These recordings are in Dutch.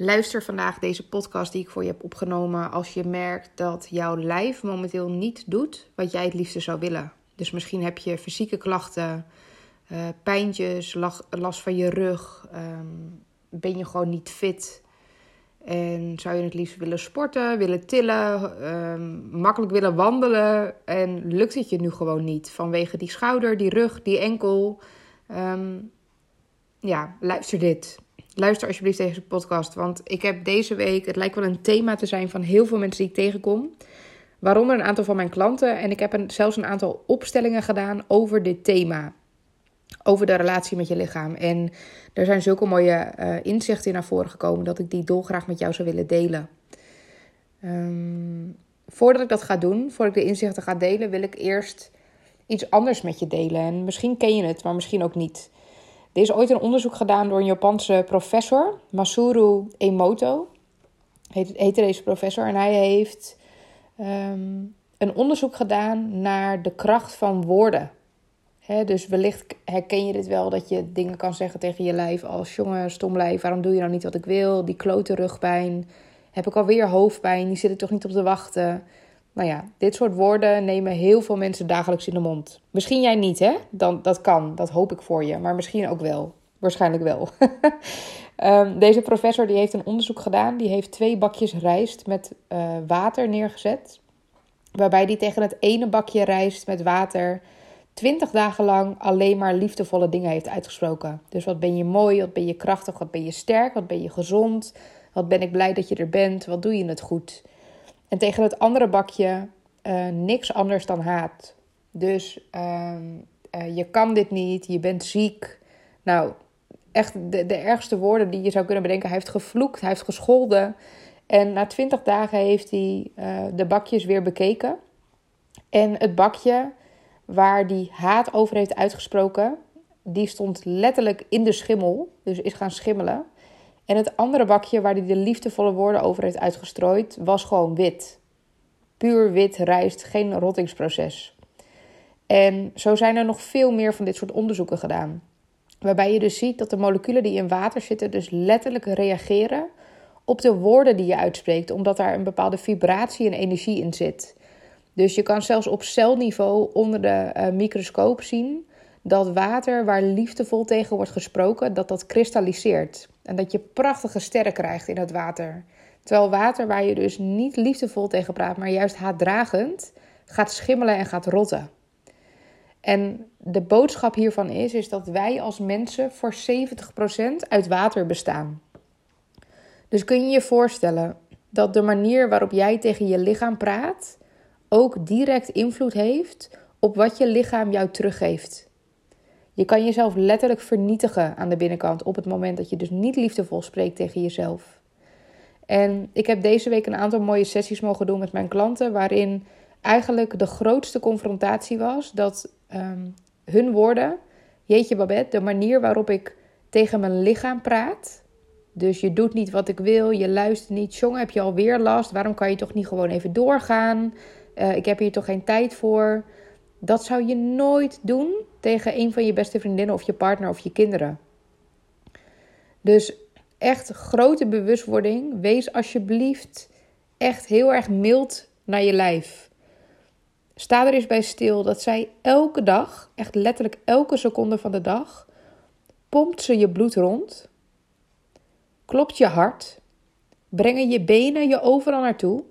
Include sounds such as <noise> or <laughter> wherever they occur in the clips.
Luister vandaag deze podcast die ik voor je heb opgenomen als je merkt dat jouw lijf momenteel niet doet wat jij het liefste zou willen. Dus misschien heb je fysieke klachten, uh, pijntjes, last van je rug, ehm, ben je gewoon niet fit en zou je het liefst willen sporten, willen tillen, ehm, makkelijk willen wandelen en lukt het je nu gewoon niet vanwege die schouder, die rug, die enkel. Ehm, ja, luister dit. Luister alsjeblieft deze podcast, want ik heb deze week, het lijkt wel een thema te zijn van heel veel mensen die ik tegenkom. Waaronder een aantal van mijn klanten. En ik heb zelfs een aantal opstellingen gedaan over dit thema. Over de relatie met je lichaam. En er zijn zulke mooie uh, inzichten in naar voren gekomen dat ik die dolgraag met jou zou willen delen. Um, voordat ik dat ga doen, voordat ik de inzichten ga delen, wil ik eerst iets anders met je delen. En misschien ken je het, maar misschien ook niet. Er is ooit een onderzoek gedaan door een Japanse professor, Masuru Emoto. Heet, heette deze professor. En hij heeft um, een onderzoek gedaan naar de kracht van woorden. dus wellicht herken je dit wel, dat je dingen kan zeggen tegen je lijf als... jongen, stom lijf, waarom doe je nou niet wat ik wil? Die klote rugpijn, heb ik alweer hoofdpijn, die zit er toch niet op te wachten... Nou ja, dit soort woorden nemen heel veel mensen dagelijks in de mond. Misschien jij niet, hè? Dan, dat kan, dat hoop ik voor je. Maar misschien ook wel. Waarschijnlijk wel. um, <laughs> deze professor die heeft een onderzoek gedaan. Die heeft twee bakjes rijst met uh, water neergezet. Waarbij die tegen het ene bakje rijst met water 20 dagen lang alleen maar liefdevolle dingen heeft uitgesproken. Dus wat ben je mooi, wat ben je krachtig, wat ben je sterk, wat ben je gezond, wat ben ik blij dat je er bent, wat doe je het goed. En tegen het andere bakje uh, niks anders dan haat. Dus uh, uh, je kan dit niet, je bent ziek. Nou, echt de, de ergste woorden die je zou kunnen bedenken. Hij heeft gevloekt, hij heeft gescholden. En na twintig dagen heeft hij uh, de bakjes weer bekeken. En het bakje waar die haat over heeft uitgesproken, die stond letterlijk in de schimmel. Dus is gaan schimmelen. En het andere bakje waar hij de liefdevolle woorden over heeft uitgestrooid, was gewoon wit. Puur wit rijst, geen rottingsproces. En zo zijn er nog veel meer van dit soort onderzoeken gedaan. Waarbij je dus ziet dat de moleculen die in water zitten, dus letterlijk reageren op de woorden die je uitspreekt, omdat daar een bepaalde vibratie en energie in zit. Dus je kan zelfs op celniveau onder de uh, microscoop zien dat water waar liefdevol tegen wordt gesproken, dat dat kristalliseert. En dat je prachtige sterren krijgt in het water. Terwijl water waar je dus niet liefdevol tegen praat, maar juist haatdragend, gaat schimmelen en gaat rotten. En de boodschap hiervan is, is dat wij als mensen voor 70% uit water bestaan. Dus kun je je voorstellen dat de manier waarop jij tegen je lichaam praat ook direct invloed heeft op wat je lichaam jou teruggeeft. Je kan jezelf letterlijk vernietigen aan de binnenkant op het moment dat je dus niet liefdevol spreekt tegen jezelf. En ik heb deze week een aantal mooie sessies mogen doen met mijn klanten, waarin eigenlijk de grootste confrontatie was dat um, hun woorden, jeetje Babette, de manier waarop ik tegen mijn lichaam praat. Dus je doet niet wat ik wil, je luistert niet. Jongen, heb je alweer last? Waarom kan je toch niet gewoon even doorgaan? Uh, ik heb hier toch geen tijd voor. Dat zou je nooit doen tegen een van je beste vriendinnen of je partner of je kinderen. Dus echt grote bewustwording. Wees alsjeblieft echt heel erg mild naar je lijf. Sta er eens bij stil dat zij elke dag, echt letterlijk elke seconde van de dag, pompt ze je bloed rond, klopt je hart, brengen je benen je overal naartoe,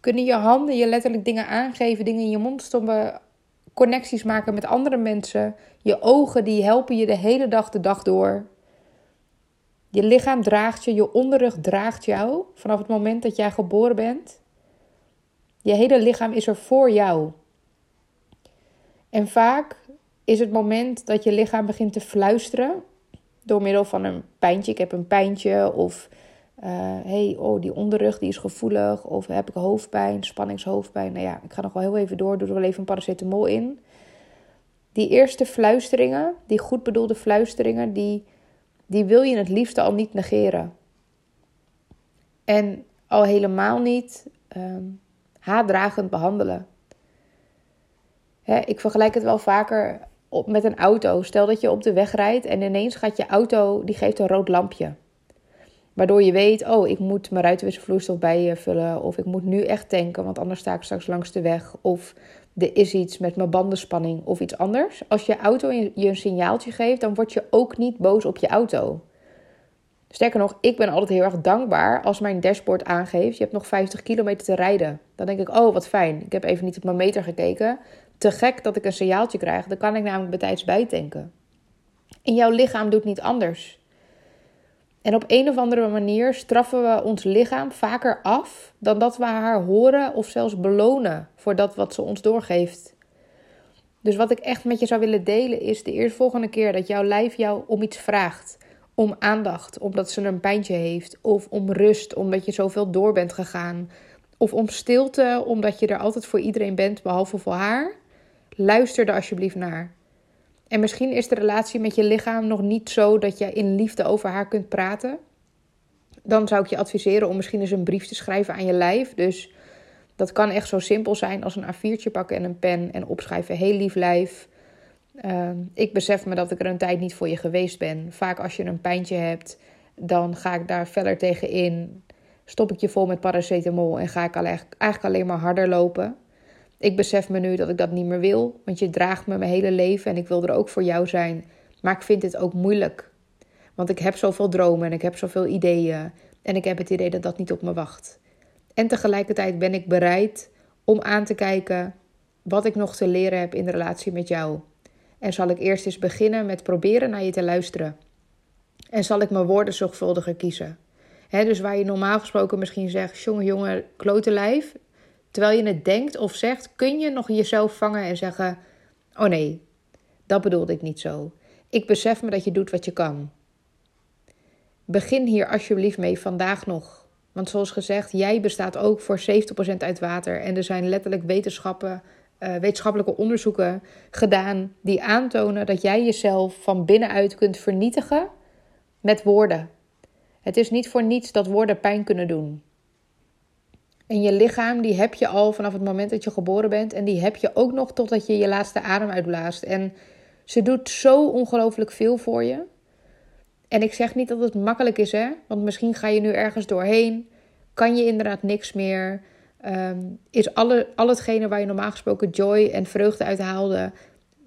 kunnen je handen je letterlijk dingen aangeven, dingen in je mond stoppen, connecties maken met andere mensen. Je ogen die helpen je de hele dag de dag door. Je lichaam draagt je, je onderrug draagt jou vanaf het moment dat jij geboren bent. Je hele lichaam is er voor jou. En vaak is het moment dat je lichaam begint te fluisteren door middel van een pijntje. Ik heb een pijntje of uh, hey, oh, die onderrug die is gevoelig. Of heb ik hoofdpijn, spanningshoofdpijn. Nou ja, ik ga nog wel heel even door. Doe er wel even een paracetamol in. Die eerste fluisteringen, die goed bedoelde fluisteringen, die, die wil je het liefste al niet negeren. En al helemaal niet um, haatdragend behandelen. Hè, ik vergelijk het wel vaker op, met een auto. Stel dat je op de weg rijdt en ineens gaat je auto, die geeft een rood lampje. Waardoor je weet, oh, ik moet mijn ruitenwisselvloeistof bijvullen. Of ik moet nu echt tanken, want anders sta ik straks langs de weg. Of er is iets met mijn bandenspanning of iets anders. Als je auto je een signaaltje geeft, dan word je ook niet boos op je auto. Sterker nog, ik ben altijd heel erg dankbaar als mijn dashboard aangeeft: je hebt nog 50 kilometer te rijden. Dan denk ik: oh, wat fijn. Ik heb even niet op mijn meter gekeken. Te gek dat ik een signaaltje krijg. Dan kan ik namelijk bij tijds bijtanken. En jouw lichaam doet niet anders. En op een of andere manier straffen we ons lichaam vaker af dan dat we haar horen of zelfs belonen voor dat wat ze ons doorgeeft. Dus wat ik echt met je zou willen delen is de eerstvolgende keer dat jouw lijf jou om iets vraagt. Om aandacht, omdat ze een pijntje heeft. Of om rust, omdat je zoveel door bent gegaan. Of om stilte, omdat je er altijd voor iedereen bent, behalve voor haar. Luister er alsjeblieft naar. En misschien is de relatie met je lichaam nog niet zo dat je in liefde over haar kunt praten. Dan zou ik je adviseren om misschien eens een brief te schrijven aan je lijf. Dus dat kan echt zo simpel zijn als een A4'tje pakken en een pen en opschrijven: Heel lief lijf. Ehm, ik besef me dat ik er een tijd niet voor je geweest ben. Vaak als je een pijntje hebt, dan ga ik daar verder tegen in. Stop ik je vol met paracetamol en ga ik eigenlijk alleen maar harder lopen. Ik besef me nu dat ik dat niet meer wil, want je draagt me mijn hele leven en ik wil er ook voor jou zijn. Maar ik vind dit ook moeilijk. Want ik heb zoveel dromen en ik heb zoveel ideeën en ik heb het idee dat dat niet op me wacht. En tegelijkertijd ben ik bereid om aan te kijken wat ik nog te leren heb in de relatie met jou. En zal ik eerst eens beginnen met proberen naar je te luisteren. En zal ik mijn woorden zorgvuldiger kiezen. dus waar je normaal gesproken misschien zegt: jongen, jongen, klote lijf, terwijl je het denkt of zegt, kun je nog jezelf vangen en zeggen: Oh nee, dat bedoelde ik niet zo. Ik besef me dat je doet wat je kan. Begin hier alsjeblieft mee vandaag nog. Want zoals gezegd, jij bestaat ook voor 70% uit water. En er zijn letterlijk wetenschappen, uh, wetenschappelijke onderzoeken gedaan die aantonen dat jij jezelf van binnenuit kunt vernietigen met woorden. Het is niet voor niets dat woorden pijn kunnen doen. En je lichaam, die heb je al vanaf het moment dat je geboren bent. En die heb je ook nog totdat je je laatste adem uitblaast. En ze doet zo ongelooflijk veel voor je. En ik zeg niet dat het makkelijk is, hè. Want misschien ga je nu ergens doorheen. Kan je inderdaad niks meer. Ehm, is alle, al hetgene waar je normaal gesproken joy en vreugde uit haalde...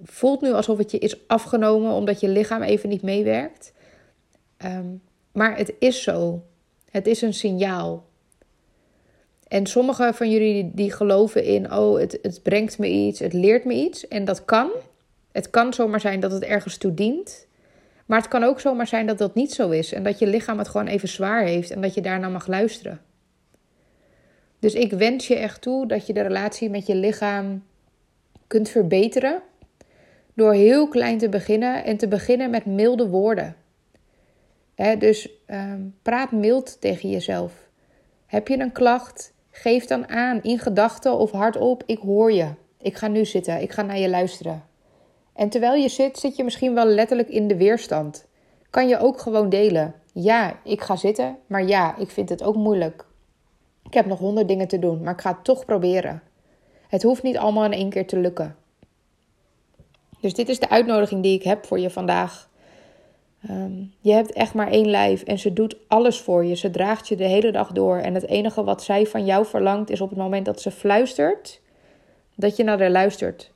voelt nu alsof het je is afgenomen omdat je lichaam even niet meewerkt. Ehm, maar het is zo. Het is een signaal. En sommige van jullie die geloven in, oh, het, het brengt me iets, het leert me iets. En dat kan. Het kan zomaar zijn dat het ergens toe dient. Maar het kan ook zomaar zijn dat dat niet zo is. En dat je lichaam het gewoon even zwaar heeft en dat je daarna mag luisteren. Dus ik wens je echt toe dat je de relatie met je lichaam kunt verbeteren. Door heel klein te beginnen en te beginnen met milde woorden. dus ehm, praat mild tegen jezelf. Heb je een klacht? Geef dan aan in gedachten of hardop: ik hoor je. Ik ga nu zitten. Ik ga naar je luisteren. En terwijl je zit, zit je misschien wel letterlijk in de weerstand. Kan je ook gewoon delen. Ja, ik ga zitten, maar ja, ik vind het ook moeilijk. Ik heb nog honderd dingen te doen, maar ik ga het toch proberen. Het hoeft niet allemaal in één keer te lukken. Dus dit is de uitnodiging die ik heb voor je vandaag. Ehm, je hebt echt maar één lijf en ze doet alles voor je. Ze draagt je de hele dag door. En het enige wat zij van jou verlangt is op het moment dat ze fluistert, dat je naar haar luistert.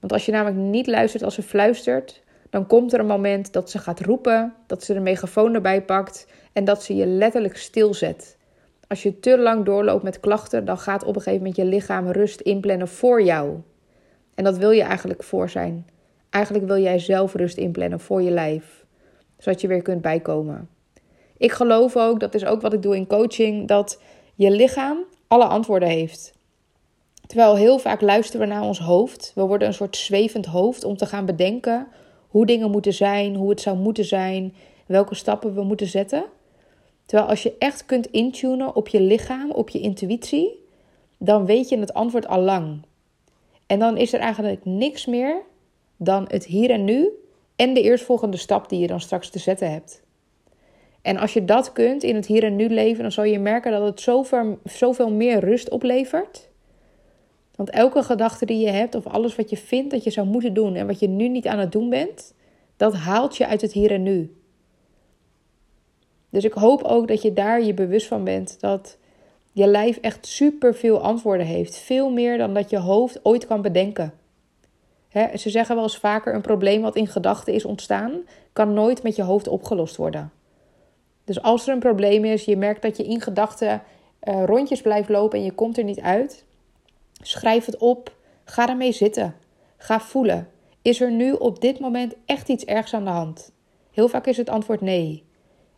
Want als je namelijk niet luistert als ze fluistert, dan komt er een moment dat ze gaat roepen, dat ze de megafoon erbij pakt en dat ze je letterlijk stilzet. Als je te lang doorloopt met klachten, dan gaat op een gegeven moment je lichaam rust inplannen voor jou. En dat wil je eigenlijk voor zijn. Eigenlijk wil jij zelf rust inplannen voor je lijf zodat je weer kunt bijkomen. Ik geloof ook, dat is ook wat ik doe in coaching, dat je lichaam alle antwoorden heeft. Terwijl heel vaak luisteren we naar ons hoofd. We worden een soort zwevend hoofd om te gaan bedenken hoe dingen moeten zijn, hoe het zou moeten zijn, welke stappen we moeten zetten. Terwijl als je echt kunt intunen op je lichaam, op je intuïtie, dan weet je het antwoord al lang. En dan is er eigenlijk niks meer dan het hier en nu en de eerstvolgende stap die je dan straks te zetten hebt. En als je dat kunt in het hier en nu leven, dan zal je merken dat het zoveel, zoveel meer rust oplevert. Want elke gedachte die je hebt, of alles wat je vindt dat je zou moeten doen en wat je nu niet aan het doen bent, dat haalt je uit het hier en nu. Dus ik hoop ook dat je daar je bewust van bent dat je lijf echt super veel antwoorden heeft. Veel meer dan dat je hoofd ooit kan bedenken. Ze zeggen wel eens vaker: een probleem wat in gedachten is ontstaan, kan nooit met je hoofd opgelost worden. Dus als er een probleem is, je merkt dat je in gedachten uh, rondjes blijft lopen en je komt er niet uit, schrijf het op. Ga ermee zitten. Ga voelen. Is er nu op dit moment echt iets ergs aan de hand? Heel vaak is het antwoord nee.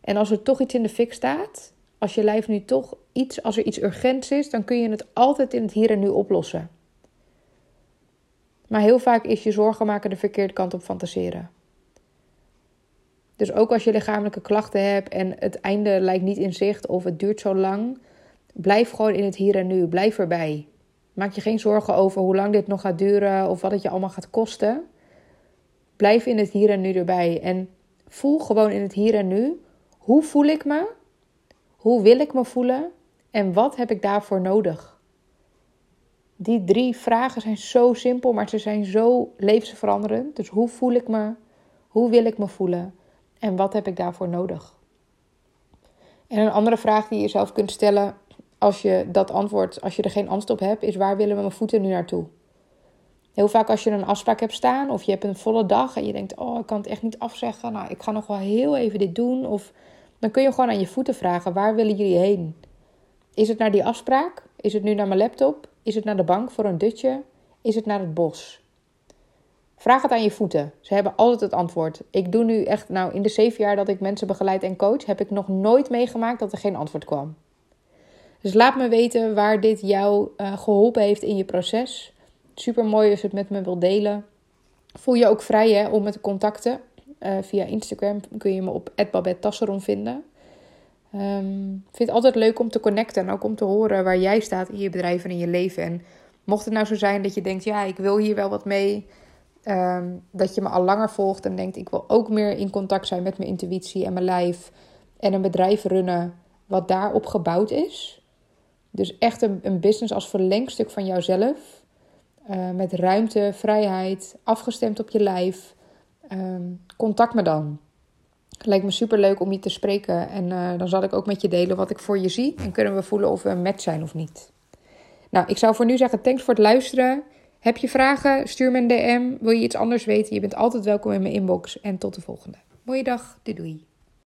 En als er toch iets in de fik staat, als je lijf nu toch iets, als er iets urgents is, dan kun je het altijd in het hier en nu oplossen. Maar heel vaak is je zorgen maken de verkeerde kant op fantaseren. Dus ook als je lichamelijke klachten hebt en het einde lijkt niet in zicht of het duurt zo lang, blijf gewoon in het hier en nu. Blijf erbij. Maak je geen zorgen over hoe lang dit nog gaat duren of wat het je allemaal gaat kosten. Blijf in het hier en nu erbij en voel gewoon in het hier en nu hoe voel ik me? Hoe wil ik me voelen? En wat heb ik daarvoor nodig? Die drie vragen zijn zo simpel, maar ze zijn zo levensveranderend. Dus hoe voel ik me? Hoe wil ik me voelen? En wat heb ik daarvoor nodig? En een andere vraag die je jezelf kunt stellen als je dat antwoord, als je er geen antwoord op hebt, is waar willen mijn voeten nu naartoe? Heel vaak als je een afspraak hebt staan of je hebt een volle dag en je denkt, oh, ik kan het echt niet afzeggen. Nou, ik ga nog wel heel even dit doen. Of dan kun je gewoon aan je voeten vragen, waar willen jullie heen? Is het naar die afspraak? Is het nu naar mijn laptop? Is het naar de bank voor een dutje? Is het naar het bos? Vraag het aan je voeten. Ze hebben altijd het antwoord. Ik doe nu echt, nou in de zeven jaar dat ik mensen begeleid en coach, heb ik nog nooit meegemaakt dat er geen antwoord kwam. Dus laat me weten waar dit jou uh, geholpen heeft in je proces. Super mooi als je het met me wilt delen. Voel je ook vrij hè, om me te contacten. Uh, via Instagram kun je me op @babettasseron vinden. Um, ik vind het altijd leuk om te connecten en ook om te horen waar jij staat in je bedrijf en in je leven. En mocht het nou zo zijn dat je denkt, ja, ik wil hier wel wat mee. Um, dat je me al langer volgt en denkt, ik wil ook meer in contact zijn met mijn intuïtie en mijn lijf. En een bedrijf runnen wat daarop gebouwd is. Dus echt een, een business als verlengstuk van jouzelf. Uh, met ruimte, vrijheid, afgestemd op je lijf. Um, contact me dan. Lijkt me super leuk om je te spreken. En uh, dan zal ik ook met je delen wat ik voor je zie. En kunnen we voelen of we een match zijn of niet. Nou, ik zou voor nu zeggen: thanks voor het luisteren. Heb je vragen? Stuur me een DM. Wil je iets anders weten? Je bent altijd welkom in mijn inbox. En tot de volgende. Mooie dag. Doei doei.